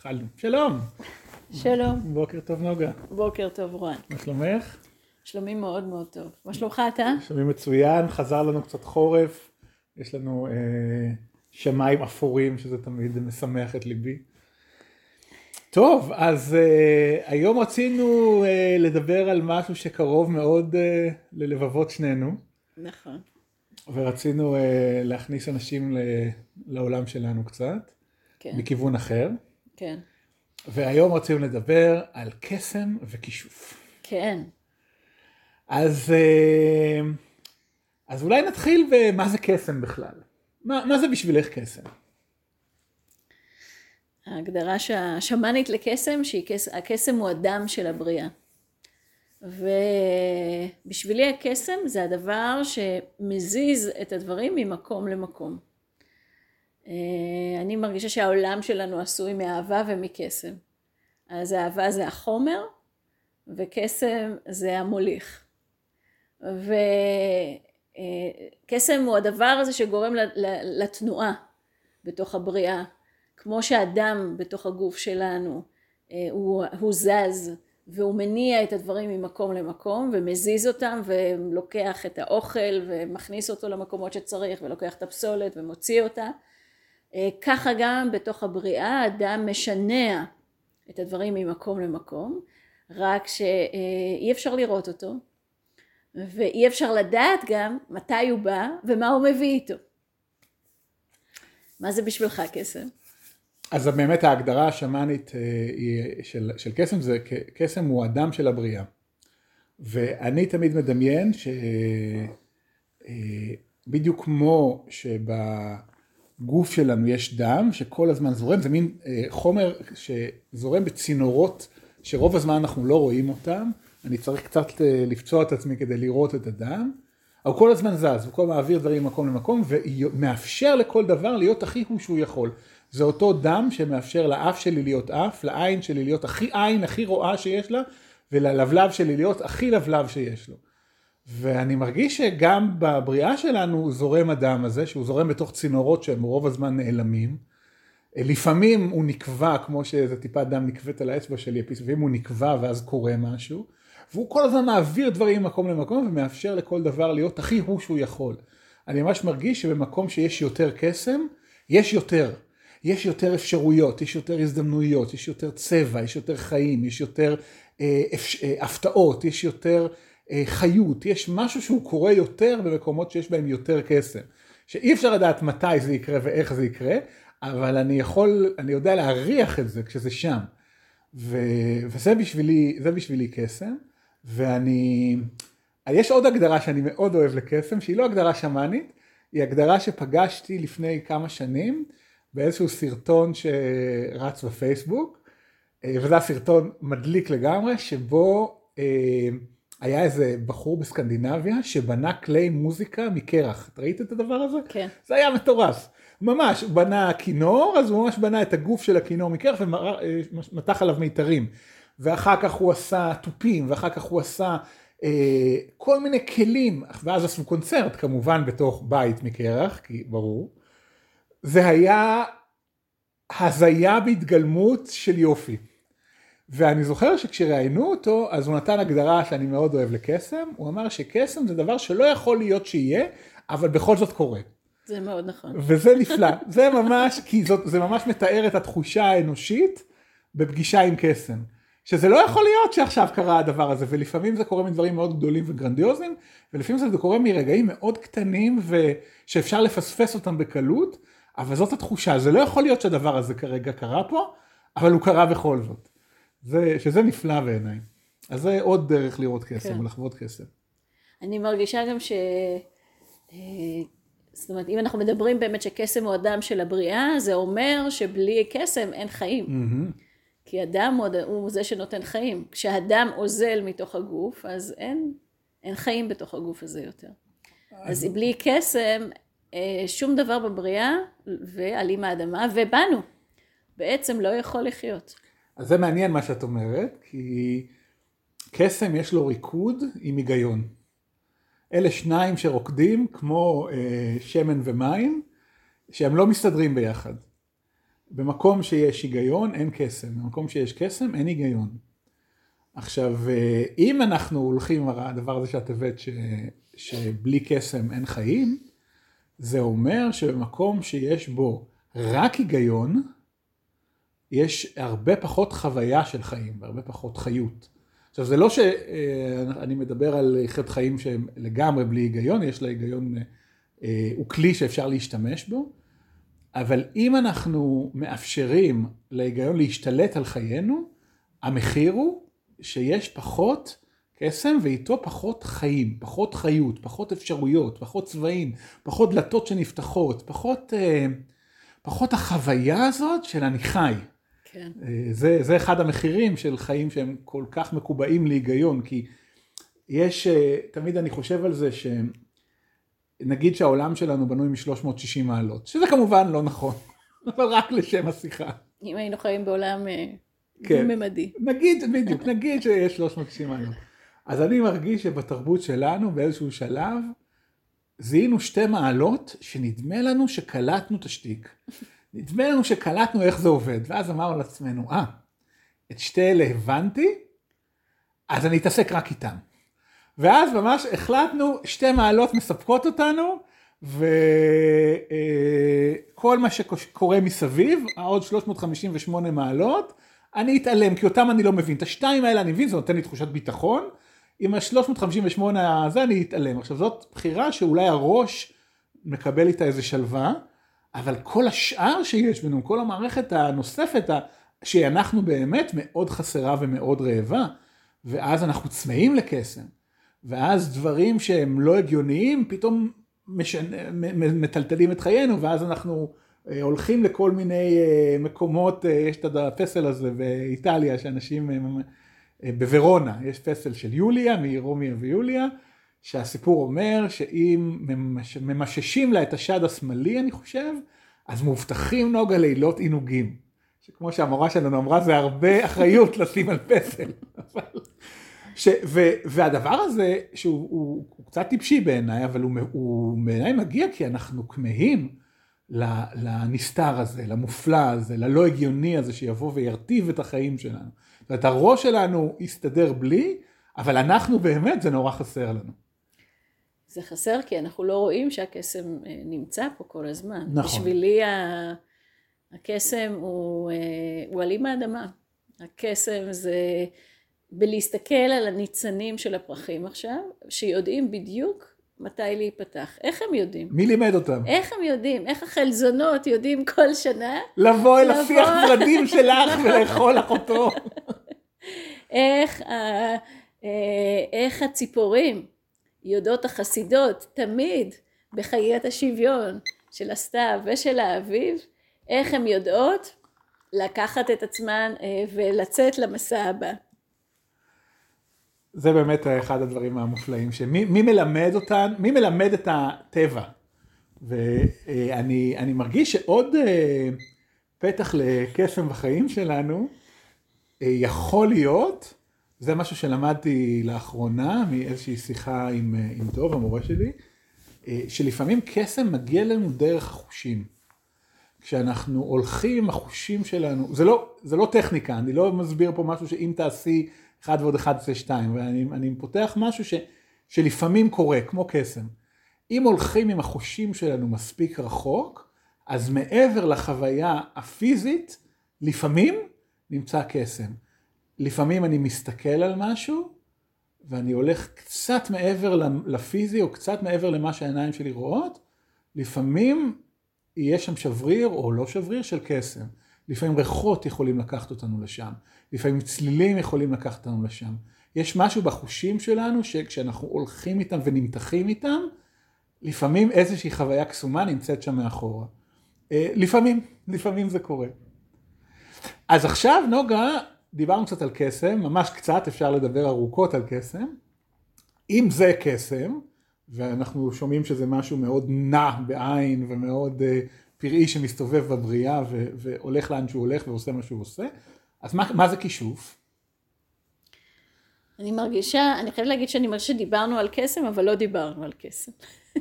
התחלנו. שלום. שלום. בוקר טוב נוגה. בוקר טוב רון. מה שלומך? שלומי מאוד מאוד טוב. מה שלומך אתה? שלומי מצוין, חזר לנו קצת חורף, יש לנו אה, שמיים אפורים שזה תמיד משמח את ליבי. טוב, אז אה, היום רצינו אה, לדבר על משהו שקרוב מאוד אה, ללבבות שנינו. נכון. ורצינו אה, להכניס אנשים ל, לעולם שלנו קצת, כן. מכיוון אחר. כן. והיום רצינו לדבר על קסם וכישוף. כן. אז, אה, אז אולי נתחיל במה זה קסם בכלל. מה, מה זה בשבילך קסם? ההגדרה השמאנית לקסם, שהקסם הוא הדם של הבריאה. ובשבילי הקסם זה הדבר שמזיז את הדברים ממקום למקום. אה, אני מרגישה שהעולם שלנו עשוי מאהבה ומקסם. אז אהבה זה החומר וקסם זה המוליך. וקסם הוא הדבר הזה שגורם לתנועה בתוך הבריאה. כמו שהדם בתוך הגוף שלנו אה, הוא, הוא זז והוא מניע את הדברים ממקום למקום ומזיז אותם ולוקח את האוכל ומכניס אותו למקומות שצריך ולוקח את הפסולת ומוציא אותה. אה, ככה גם בתוך הבריאה הדם משנע את הדברים ממקום למקום רק שאי אפשר לראות אותו ואי אפשר לדעת גם מתי הוא בא ומה הוא מביא איתו. מה זה בשבילך קסם? אז באמת ההגדרה השמאנית אה, של, של קסם זה קסם הוא הדם של הבריאה. ואני תמיד מדמיין שבדיוק אה, כמו שבגוף שלנו יש דם שכל הזמן זורם, זה מין אה, חומר שזורם בצינורות שרוב הזמן אנחנו לא רואים אותם, אני צריך קצת לפצוע את עצמי כדי לראות את הדם, אבל כל הזמן זז, הוא כל הזמן מעביר דברים ממקום למקום ומאפשר לכל דבר להיות הכי הוא שהוא יכול. זה אותו דם שמאפשר לאף שלי להיות אף, לעין שלי להיות הכי עין, הכי רואה שיש לה, וללבלב שלי להיות הכי לבלב שיש לו. ואני מרגיש שגם בבריאה שלנו זורם הדם הזה, שהוא זורם בתוך צינורות שהם רוב הזמן נעלמים. לפעמים הוא נקבע, כמו שאיזה טיפת דם נקבית על האצבע שלי, לפעמים הוא נקבע ואז קורה משהו. והוא כל הזמן מעביר דברים ממקום למקום ומאפשר לכל דבר להיות הכי הוא שהוא יכול. אני ממש מרגיש שבמקום שיש יותר קסם, יש יותר. יש יותר אפשרויות, יש יותר הזדמנויות, יש יותר צבע, יש יותר חיים, יש יותר אה, אה, הפתעות, יש יותר חיות, יש משהו שהוא קורה יותר במקומות שיש בהם יותר קסם. שאי אפשר לדעת מתי זה יקרה ואיך זה יקרה, אבל אני יכול, אני יודע להריח את זה כשזה שם. ו, וזה בשבילי, זה בשבילי קסם, ואני, יש עוד הגדרה שאני מאוד אוהב לקסם, שהיא לא הגדרה שמאנית, היא הגדרה שפגשתי לפני כמה שנים, באיזשהו סרטון שרץ בפייסבוק, אה, וזה הסרטון מדליק לגמרי, שבו אה, היה איזה בחור בסקנדינביה שבנה כלי מוזיקה מקרח. את ראית את הדבר הזה? כן. זה היה מטורף. ממש, הוא בנה כינור, אז הוא ממש בנה את הגוף של הכינור מקרח ומתח עליו מיתרים. ואחר כך הוא עשה תופים, ואחר כך הוא עשה אה, כל מיני כלים, ואז עשו קונצרט כמובן בתוך בית מקרח, כי ברור. זה היה הזיה בהתגלמות של יופי. ואני זוכר שכשראיינו אותו, אז הוא נתן הגדרה שאני מאוד אוהב לקסם, הוא אמר שקסם זה דבר שלא יכול להיות שיהיה, אבל בכל זאת קורה. זה מאוד נכון. וזה נפלא, זה ממש, כי זאת, זה ממש מתאר את התחושה האנושית בפגישה עם קסם. שזה לא יכול להיות שעכשיו קרה הדבר הזה, ולפעמים זה קורה מדברים מאוד גדולים וגרנדיוזיים, ולפעמים זה קורה מרגעים מאוד קטנים ושאפשר לפספס אותם בקלות, אבל זאת התחושה, זה לא יכול להיות שהדבר הזה כרגע קרה פה, אבל הוא קרה בכל זאת. זה, שזה נפלא בעיניי. אז זה עוד דרך לראות קסם, כן. או לחוות קסם. אני מרגישה גם ש... אה, זאת אומרת, אם אנחנו מדברים באמת שקסם הוא אדם של הבריאה, זה אומר שבלי קסם אין חיים. Mm-hmm. כי הדם הוא זה שנותן חיים. כשהדם אוזל מתוך הגוף, אז אין, אין חיים בתוך הגוף הזה יותר. אז, אז בלי קסם אה, שום דבר בבריאה ועל עם האדמה ובנו בעצם לא יכול לחיות. אז זה מעניין מה שאת אומרת, כי קסם יש לו ריקוד עם היגיון. אלה שניים שרוקדים כמו אה, שמן ומים, שהם לא מסתדרים ביחד. במקום שיש היגיון אין קסם, במקום שיש קסם אין היגיון. עכשיו, אה, אם אנחנו הולכים על הדבר הזה שאת הבאת, ש... שבלי קסם אין חיים, זה אומר שבמקום שיש בו רק היגיון, יש הרבה פחות חוויה של חיים והרבה פחות חיות. עכשיו זה לא שאני מדבר על איכות חיים שהם לגמרי בלי היגיון, יש לה היגיון, אה, הוא כלי שאפשר להשתמש בו, אבל אם אנחנו מאפשרים להיגיון להשתלט על חיינו, המחיר הוא שיש פחות קסם ואיתו פחות חיים, פחות חיות, פחות אפשרויות, פחות צבעים, פחות דלתות שנפתחות, פחות, אה, פחות החוויה הזאת של אני חי. כן. אה, זה, זה אחד המחירים של חיים שהם כל כך מקובעים להיגיון, כי יש, אה, תמיד אני חושב על זה שנגיד שהעולם שלנו בנוי מ-360 מעלות, שזה כמובן לא נכון, אבל רק לשם השיחה. אם היינו חיים בעולם כן. דו-ממדי. נגיד, בדיוק, נגיד שיש 360 מעלות. אז אני מרגיש שבתרבות שלנו באיזשהו שלב זיהינו שתי מעלות שנדמה לנו שקלטנו את השטיק. נדמה לנו שקלטנו איך זה עובד, ואז אמרנו לעצמנו, אה, את שתי אלה הבנתי, אז אני אתעסק רק איתם. ואז ממש החלטנו, שתי מעלות מספקות אותנו, וכל מה שקורה מסביב, העוד 358 מעלות, אני אתעלם, כי אותם אני לא מבין. את השתיים האלה אני מבין, זה נותן לי תחושת ביטחון. עם ה-358 הזה אני אתעלם. עכשיו זאת בחירה שאולי הראש מקבל איתה איזה שלווה, אבל כל השאר שיש בנו, כל המערכת הנוספת, שאנחנו באמת מאוד חסרה ומאוד רעבה, ואז אנחנו צמאים לקסם, ואז דברים שהם לא הגיוניים פתאום משנ... מטלטלים את חיינו, ואז אנחנו אה, הולכים לכל מיני אה, מקומות, אה, יש את הפסל הזה באיטליה, שאנשים, בוורונה, יש פסל של יוליה, מרומיה ויוליה, שהסיפור אומר שאם ממששים לה את השד השמאלי, אני חושב, אז מובטחים נוגה לילות עינוגים. שכמו שהמורה שלנו אמרה, זה הרבה אחריות לשים על פסל. ש, ו, והדבר הזה, שהוא הוא, הוא קצת טיפשי בעיניי, אבל הוא, הוא בעיניי מגיע כי אנחנו כמהים לנסתר הזה, למופלא הזה, ללא הגיוני הזה שיבוא וירטיב את החיים שלנו. זאת אומרת, הראש שלנו יסתדר בלי, אבל אנחנו באמת, זה נורא חסר לנו. זה חסר כי אנחנו לא רואים שהקסם אה, נמצא פה כל הזמן. נכון. בשבילי הקסם הוא, אה, הוא עלים האדמה. הקסם זה בלהסתכל על הניצנים של הפרחים עכשיו, שיודעים בדיוק מתי להיפתח. איך הם יודעים? מי לימד אותם? איך הם יודעים? איך החלזונות יודעים כל שנה? לבוא אל השיח ורדים שלך ולאכול לך אותו. איך, אה, איך הציפורים יודעות החסידות תמיד בחיית השוויון של הסתיו ושל האביב, איך הן יודעות לקחת את עצמן אה, ולצאת למסע הבא. זה באמת אחד הדברים המופלאים, שמי מי מלמד אותן, מי מלמד את הטבע. ואני מרגיש שעוד אה, פתח לקסם בחיים שלנו אה, יכול להיות זה משהו שלמדתי לאחרונה מאיזושהי שיחה עם, אה, עם דוב, המורה שלי, אה, שלפעמים קסם מגיע לנו דרך החושים. כשאנחנו הולכים החושים שלנו, זה לא, זה לא טכניקה, אני לא מסביר פה משהו שאם תעשי אחד ועוד אחד זה שתיים, ואני פותח משהו ש, שלפעמים קורה, כמו קסם. אם הולכים עם החושים שלנו מספיק רחוק, אז מעבר לחוויה הפיזית, לפעמים נמצא קסם. לפעמים אני מסתכל על משהו, ואני הולך קצת מעבר לפיזי, או קצת מעבר למה שהעיניים שלי רואות, לפעמים יהיה שם שבריר או לא שבריר של קסם. לפעמים ריחות יכולים לקחת אותנו לשם, לפעמים צלילים יכולים לקחת אותנו לשם. יש משהו בחושים שלנו שכשאנחנו הולכים איתם ונמתחים איתם, לפעמים איזושהי חוויה קסומה נמצאת שם מאחורה. אה, לפעמים, לפעמים זה קורה. אז עכשיו נוגה דיברנו קצת על קסם, ממש קצת, אפשר לדבר ארוכות על קסם. אם זה קסם, ואנחנו שומעים שזה משהו מאוד נע בעין ומאוד uh, פראי שמסתובב בבריאה ו- והולך לאן שהוא הולך ועושה מה שהוא עושה, אז מה, מה זה כישוף? אני מרגישה, אני חייבת להגיד שאני מרגישה שדיברנו על קסם, אבל לא דיברנו על קסם.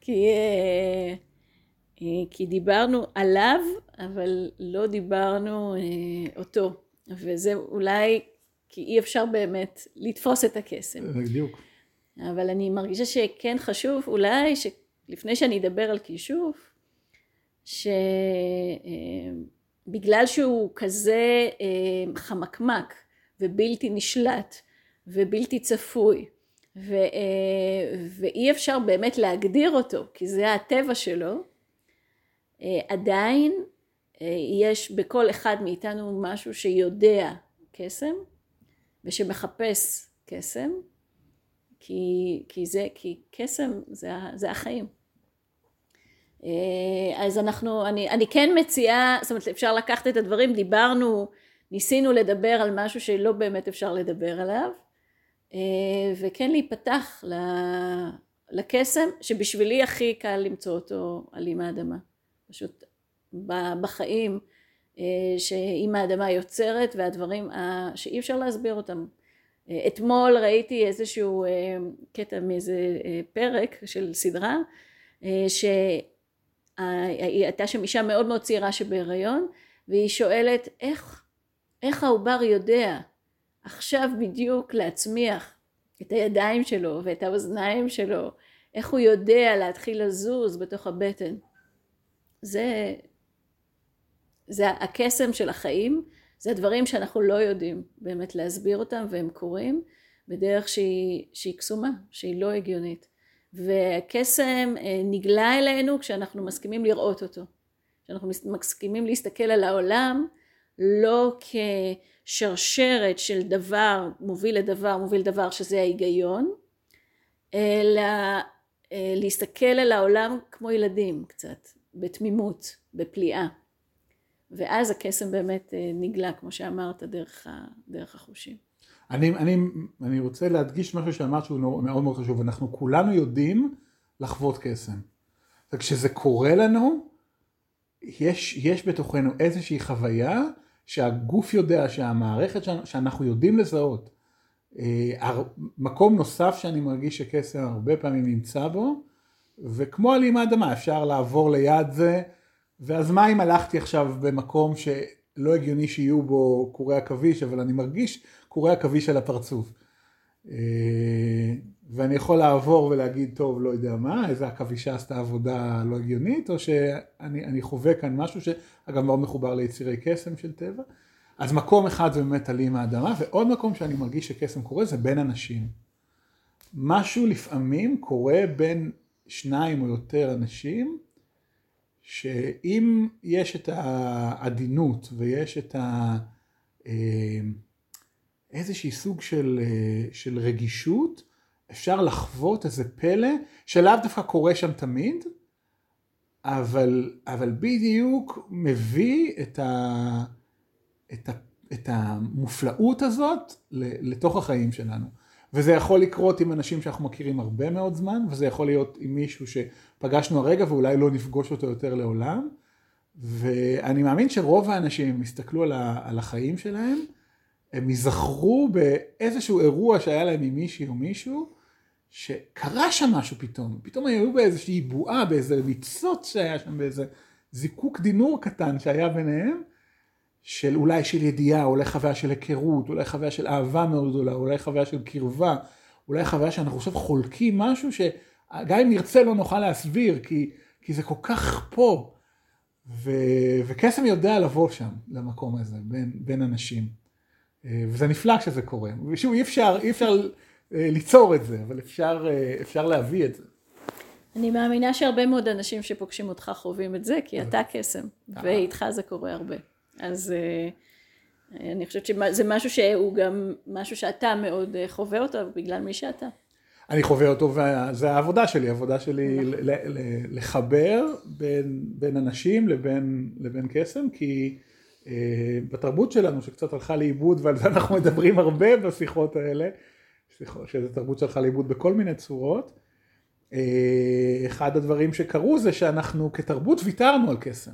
כי, uh, כי דיברנו עליו, אבל לא דיברנו אה, אותו. וזה אולי כי אי אפשר באמת לתפוס את הקסם. בדיוק. אבל אני מרגישה שכן חשוב אולי שלפני שאני אדבר על כישוף, שבגלל אה, שהוא כזה אה, חמקמק ובלתי נשלט ובלתי צפוי ו, אה, ואי אפשר באמת להגדיר אותו כי זה הטבע שלו, עדיין יש בכל אחד מאיתנו משהו שיודע קסם ושמחפש קסם כי, כי זה, כי קסם זה, זה החיים. אה, אז אנחנו, אני, אני כן מציעה, זאת אומרת אפשר לקחת את הדברים, דיברנו, ניסינו לדבר על משהו שלא באמת אפשר לדבר עליו, אה, וכן להיפתח לקסם, שבשבילי הכי קל למצוא אותו על אימא האדמה. פשוט בחיים, אה, שאימא האדמה יוצרת והדברים שאי אפשר להסביר אותם. אתמול ראיתי איזשהו קטע מאיזה פרק של סדרה, הייתה שם אישה מאוד מאוד צעירה שבהיריון, והיא שואלת איך, איך העובר יודע עכשיו בדיוק להצמיח את הידיים שלו ואת האוזניים שלו, איך הוא יודע להתחיל לזוז בתוך הבטן. זה, זה הקסם של החיים, זה הדברים שאנחנו לא יודעים באמת להסביר אותם והם קורים בדרך שהיא, שהיא קסומה, שהיא לא הגיונית. והקסם אה, נגלה אלינו כשאנחנו מסכימים לראות אותו. כשאנחנו מסכימים להסתכל על העולם לא כשרשרת של דבר מוביל לדבר מוביל דבר שזה ההיגיון, אלא אה, להסתכל על העולם כמו ילדים קצת, בתמימות, בפליאה. ואז הקסם באמת אה, נגלה, כמו שאמרת, דרך, דרך החושים. אני, אני, אני רוצה להדגיש משהו שאמרת שהוא מאוד מאוד חשוב, אנחנו כולנו יודעים לחוות קסם. וכשזה קורה לנו, יש, יש בתוכנו איזושהי חוויה שהגוף יודע, שהמערכת שאנחנו יודעים לזהות. אה, מקום נוסף שאני מרגיש שקסם הרבה פעמים נמצא בו, וכמו על אימא אדמה, אפשר לעבור ליד זה, ואז מה אם הלכתי עכשיו במקום שלא הגיוני שיהיו בו קורי עכביש, אבל אני מרגיש קורי עכביש על הפרצוף. אה, ואני יכול לעבור ולהגיד, טוב, לא יודע מה, איזה עכבישה עשתה עבודה לא הגיונית, או שאני חווה כאן משהו שאגב מאוד מחובר ליצירי קסם של טבע. אז מקום אחד זה באמת עלים האדמה, ועוד מקום שאני מרגיש שקסם קורה זה בין אנשים. משהו לפעמים קורה בין שניים או יותר אנשים, שאם יש את העדינות ויש את ה... אה, איזושהי סוג של, אה, של רגישות, אפשר לחוות איזה פלא שלאו דווקא קורה שם תמיד, אבל, אבל בדיוק מביא את, ה, את, ה, את המופלאות הזאת לתוך החיים שלנו. וזה יכול לקרות עם אנשים שאנחנו מכירים הרבה מאוד זמן, וזה יכול להיות עם מישהו שפגשנו הרגע ואולי לא נפגוש אותו יותר לעולם. ואני מאמין שרוב האנשים יסתכלו על החיים שלהם, הם ייזכרו באיזשהו אירוע שהיה להם עם מישהי או מישהו, שקרה שם משהו פתאום, פתאום היו באיזושהי בועה, באיזה ניצוץ שהיה שם, באיזה זיקוק דינור קטן שהיה ביניהם, של אולי של ידיעה, אולי חוויה של היכרות, אולי חוויה של אהבה מאוד גדולה, אולי חוויה של קרבה, אולי חוויה שאנחנו עכשיו חולקים משהו שגם אם נרצה לא נוכל להסביר, כי, כי זה כל כך פה. ו, וקסם יודע לבוא שם, למקום הזה, בין, בין אנשים. אה, וזה נפלא כשזה קורה. ושוב, אי אפשר, אי אפשר אה, ליצור את זה, אבל אפשר, אה, אפשר להביא את זה. אני מאמינה שהרבה מאוד אנשים שפוגשים אותך חווים את זה, כי אתה קסם, ואיתך זה קורה הרבה. אז אני חושבת שזה משהו שהוא גם משהו שאתה מאוד חווה אותו בגלל מי שאתה. אני חווה אותו, וזה העבודה שלי, העבודה שלי נכון. לחבר בין, בין אנשים לבין, לבין קסם, כי אה, בתרבות שלנו שקצת הלכה לאיבוד ועל זה אנחנו מדברים הרבה בשיחות האלה, שזו תרבות שהלכה לאיבוד בכל מיני צורות. אה, אחד הדברים שקרו זה שאנחנו כתרבות ויתרנו על קסם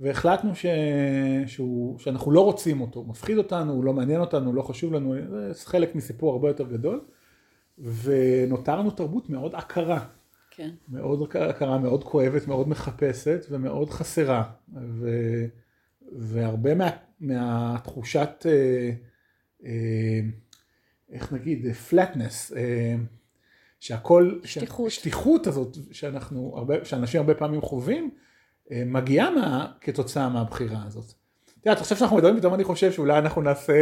והחלטנו ש... שהוא... שאנחנו לא רוצים אותו, מפחיד אותנו, הוא לא מעניין אותנו, לא חשוב לנו, זה חלק מסיפור הרבה יותר גדול ונותרנו תרבות מאוד עקרה. כן. מאוד הכרה מאוד כואבת, מאוד מחפשת ומאוד חסרה. ו, והרבה מה, מהתחושת, אה, אה, איך נגיד, flatness, אה, שהכל, שטיחות. שטיחות הזאת שאנחנו, הרבה, שאנשים הרבה פעמים חווים, מגיעה מה, כתוצאה מהבחירה הזאת. את יודעת, עכשיו שאנחנו מדברים פתאום אני חושב שאולי אנחנו נעשה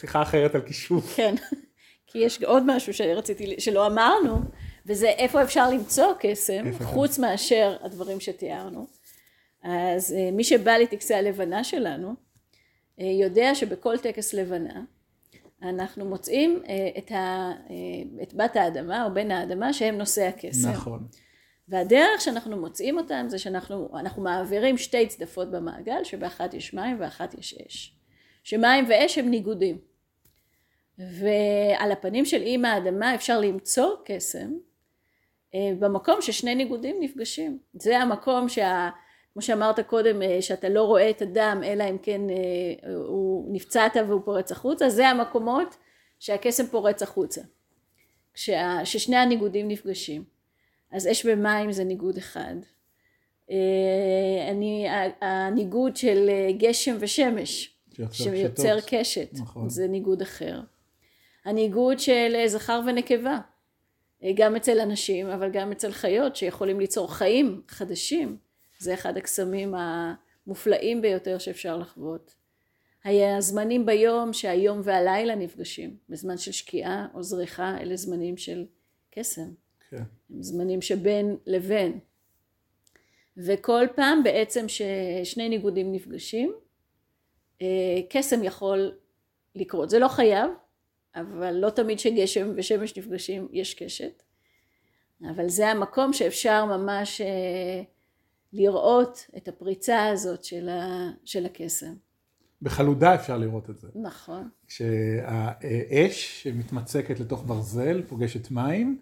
שיחה אחרת על כישוף. כן, כי יש עוד משהו שרציתי, שלא אמרנו, וזה איפה אפשר למצוא קסם, חוץ מאשר הדברים שתיארנו. אז אה, מי שבא לטקסי הלבנה שלנו, אה, יודע שבכל טקס לבנה, אנחנו מוצאים אה, את, ה, את בת האדמה או בן האדמה שהם נושאי הקסם. נכון. והדרך שאנחנו מוצאים אותם זה שאנחנו אנחנו מעבירים שתי צדפות במעגל שבאחת יש מים ואחת יש אש. שמים ואש הם ניגודים. ועל הפנים של אימא האדמה אפשר למצוא קסם אה, במקום ששני ניגודים נפגשים. זה המקום שה... כמו שאמרת קודם, אה, שאתה לא רואה את הדם, אלא אם כן אה, הוא נפצעת והוא פורץ החוצה, זה המקומות שהקסם פורץ החוצה. כשה, ששני הניגודים נפגשים. אז אש ומים זה ניגוד אחד. אני, הניגוד של גשם ושמש, שיוצר קשת, נכון. זה ניגוד אחר. הניגוד של זכר ונקבה, גם אצל אנשים אבל גם אצל חיות שיכולים ליצור חיים חדשים, זה אחד הקסמים המופלאים ביותר שאפשר לחוות. הזמנים ביום שהיום והלילה נפגשים, בזמן של שקיעה או זריחה, אלה זמנים של קסם. כן. הם זמנים שבין לבין. וכל פעם בעצם ששני ניגודים נפגשים, קסם יכול לקרות. זה לא חייב, אבל לא תמיד שגשם ושמש נפגשים יש קשת. אבל זה המקום שאפשר ממש לראות את הפריצה הזאת של, ה, של הקסם. בחלודה אפשר לראות את זה. נכון. כשהאש שמתמצקת לתוך ברזל פוגשת מים,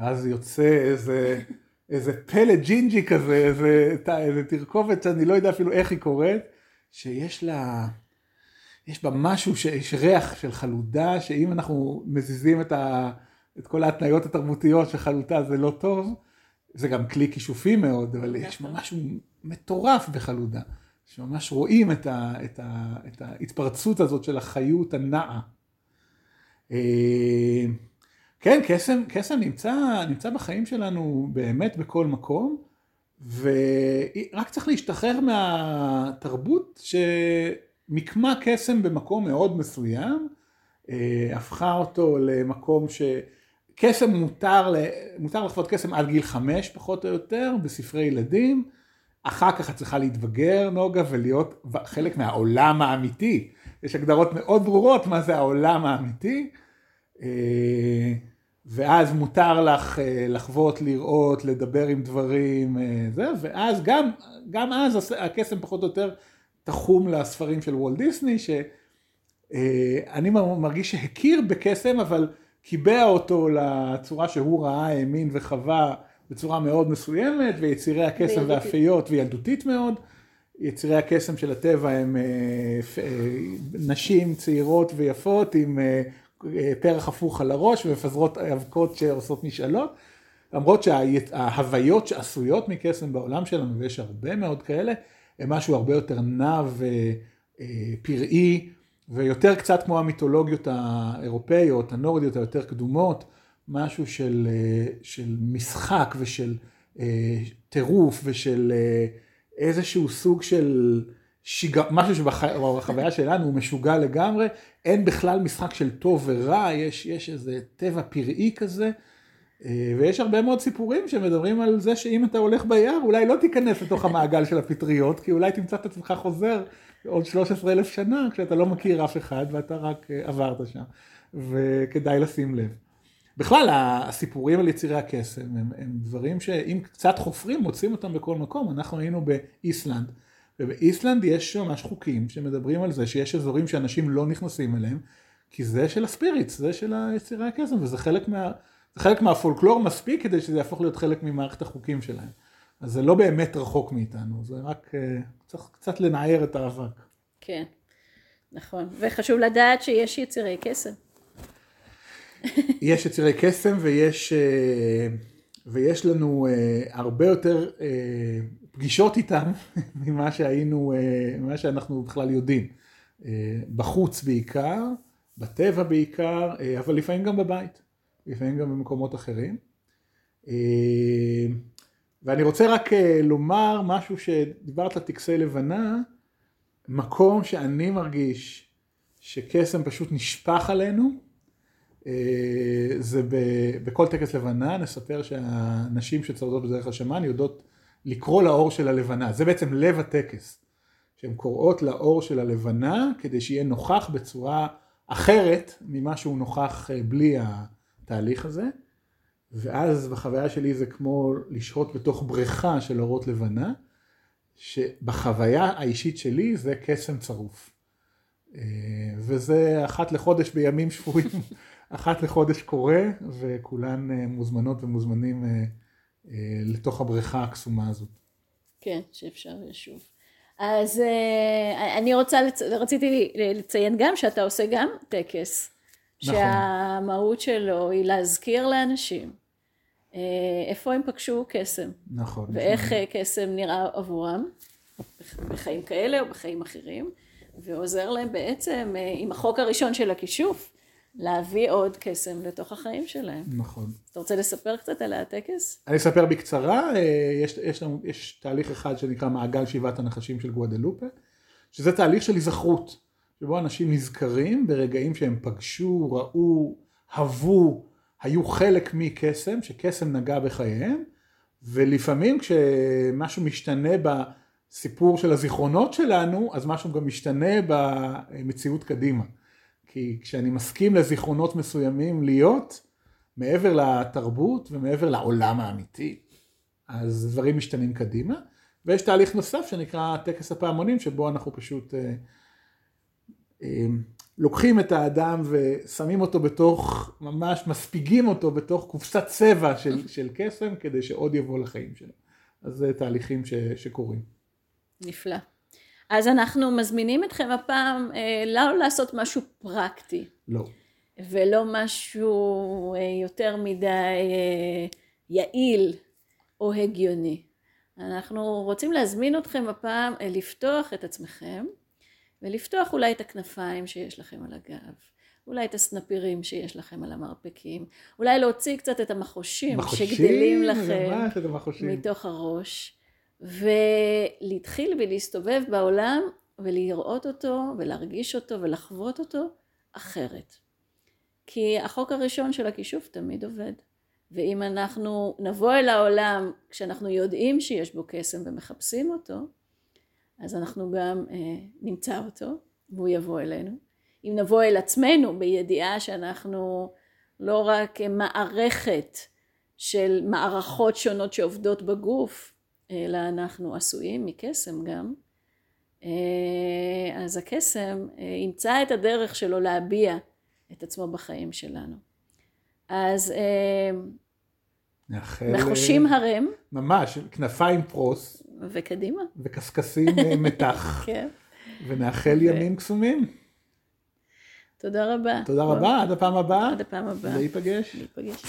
ואז יוצא איזה, איזה פלט ג'ינג'י כזה, איזה, איזה תרכובת שאני לא יודע אפילו איך היא קורית, שיש לה, יש בה משהו, יש ריח של חלודה, שאם אנחנו מזיזים את, ה, את כל ההתניות התרבותיות שחלודה זה לא טוב, זה גם כלי כישופי מאוד, אבל יש משהו מטורף בחלודה, שממש רואים את, ה, את, ה, את ההתפרצות הזאת של החיות הנעה. כן, קסם, קסם נמצא, נמצא בחיים שלנו באמת בכל מקום, ורק צריך להשתחרר מהתרבות שמיקמה קסם במקום מאוד מסוים, הפכה אותו למקום ש... קסם מותר, מותר לחוות קסם עד גיל חמש פחות או יותר בספרי ילדים, אחר כך את צריכה להתבגר נוגה ולהיות חלק מהעולם האמיתי, יש הגדרות מאוד ברורות מה זה העולם האמיתי, ואז מותר לך לחוות, לראות, לדבר עם דברים, זה, ואז גם, גם אז הקסם פחות או יותר תחום לספרים של וולט דיסני, שאני מרגיש שהכיר בקסם אבל קיבע אותו לצורה שהוא ראה, האמין וחווה בצורה מאוד מסוימת, ויצירי הקסם והפיות וילדותית מאוד. יצירי הקסם של הטבע הם נשים צעירות ויפות עם פרח הפוך על הראש ומפזרות אבקות שעושות משאלות. למרות שההוויות שעשויות מקסם בעולם שלנו, ויש הרבה מאוד כאלה, הם משהו הרבה יותר נע ופראי. ויותר קצת כמו המיתולוגיות האירופאיות, הנורדיות היותר קדומות, משהו של, של משחק ושל טירוף ושל איזשהו סוג של שיג... משהו שבחוויה שלנו הוא משוגע לגמרי, אין בכלל משחק של טוב ורע, יש, יש איזה טבע פראי כזה. ויש הרבה מאוד סיפורים שמדברים על זה שאם אתה הולך ביער אולי לא תיכנס לתוך המעגל של הפטריות כי אולי תמצא את עצמך חוזר עוד 13 אלף שנה כשאתה לא מכיר אף אחד ואתה רק עברת שם וכדאי לשים לב. בכלל הסיפורים על יצירי הקסם הם, הם דברים שאם קצת חופרים מוצאים אותם בכל מקום אנחנו היינו באיסלנד ובאיסלנד יש ממש חוקים שמדברים על זה שיש אזורים שאנשים לא נכנסים אליהם כי זה של הספיריטס זה של יצירי הקסם וזה חלק מה... חלק מהפולקלור מספיק כדי שזה יהפוך להיות חלק ממערכת החוקים שלהם. אז זה לא באמת רחוק מאיתנו, זה רק צריך קצת לנער את האבק. כן, נכון. וחשוב לדעת שיש יצירי קסם. יש יצירי קסם ויש, ויש לנו אה, הרבה יותר אה, פגישות איתם ממה שהיינו, אה, ממה שאנחנו בכלל יודעים. אה, בחוץ בעיקר, בטבע בעיקר, אה, אבל לפעמים גם בבית, לפעמים גם במקומות אחרים. ואני רוצה רק לומר משהו שדיברת על טקסי לבנה, מקום שאני מרגיש שקסם פשוט נשפך עלינו, זה בכל טקס לבנה, נספר שהנשים שצועדות בדרך השמיים יודעות לקרוא לאור של הלבנה, זה בעצם לב הטקס, שהן קוראות לאור של הלבנה כדי שיהיה נוכח בצורה אחרת ממה שהוא נוכח אה, בלי התהליך הזה, ואז בחוויה שלי זה כמו לשהות בתוך בריכה של אורות לבנה, שבחוויה האישית שלי זה קסם צרוף. אה, וזה אחת לחודש בימים שפויים, אחת לחודש קורה, וכולן אה, מוזמנות ומוזמנים לתוך הבריכה הקסומה הזאת. כן, שאפשר לשוב. אז אני רוצה, לצ... רציתי לציין גם שאתה עושה גם טקס. נכון. שהמהות שלו היא להזכיר לאנשים איפה הם פגשו קסם. נכון. ואיך נכון. קסם נראה עבורם, בחיים כאלה או בחיים אחרים. ועוזר להם בעצם אה, עם החוק הראשון של הכישוף להביא עוד קסם לתוך החיים שלהם. נכון. אתה רוצה לספר קצת על הטקס? אני אספר בקצרה, אה, יש, יש, לנו, יש תהליך אחד שנקרא מעגל שבעת הנחשים של גואדלופה, שזה תהליך של היזכרות, שבו אנשים נזכרים ברגעים שהם פגשו, ראו, הבו, היו חלק מקסם, שקסם נגע בחייהם, ולפעמים כשמשהו משתנה ב... סיפור של הזיכרונות שלנו, אז משהו גם משתנה במציאות קדימה. כי כשאני מסכים לזיכרונות מסוימים להיות, מעבר לתרבות ומעבר לעולם האמיתי, אז דברים משתנים קדימה. ויש תהליך נוסף שנקרא טקס הפעמונים, שבו אנחנו פשוט אה, אה, לוקחים את האדם ושמים אותו בתוך, ממש מספיגים אותו בתוך קופסת צבע של, של קסם, כדי שעוד יבוא לחיים שלו. אז זה תהליכים ש, שקורים. נפלא. אז אנחנו מזמינים אתכם הפעם אה, לא לעשות משהו פרקטי. לא. ולא משהו אה, יותר מדי אה, יעיל או הגיוני. אנחנו רוצים להזמין אתכם הפעם אה, לפתוח את עצמכם ולפתוח אולי את הכנפיים שיש לכם על הגב. אולי את הסנפירים שיש לכם על המרפקים, אולי להוציא קצת את המחושים, מחושים, שגדלים לכם מתוך הראש, ולהתחיל ולהסתובב בעולם ולראות אותו ולהרגיש אותו ולחוות אותו אחרת. כי החוק הראשון של הכישוף תמיד עובד. ואם אנחנו נבוא אל העולם כשאנחנו יודעים שיש בו קסם ומחפשים אותו, אז אנחנו גם אה, נמצא אותו והוא יבוא אלינו. אם נבוא אל עצמנו בידיעה שאנחנו לא רק מערכת של מערכות שונות שעובדות בגוף, אלא אנחנו עשויים מקסם גם, אה, אז הקסם אה, ימצא את הדרך שלו להביע את עצמו בחיים שלנו. אז אה, נאחל... מחושים הרם. ממש, כנפיים פרוס. וקדימה. וקשקשים מתח. כן. ונאחל ו... ימים קסומים. תודה רבה. תודה רבה, עד הפעם הבאה. עד הפעם הבאה. להיפגש. להיפגש.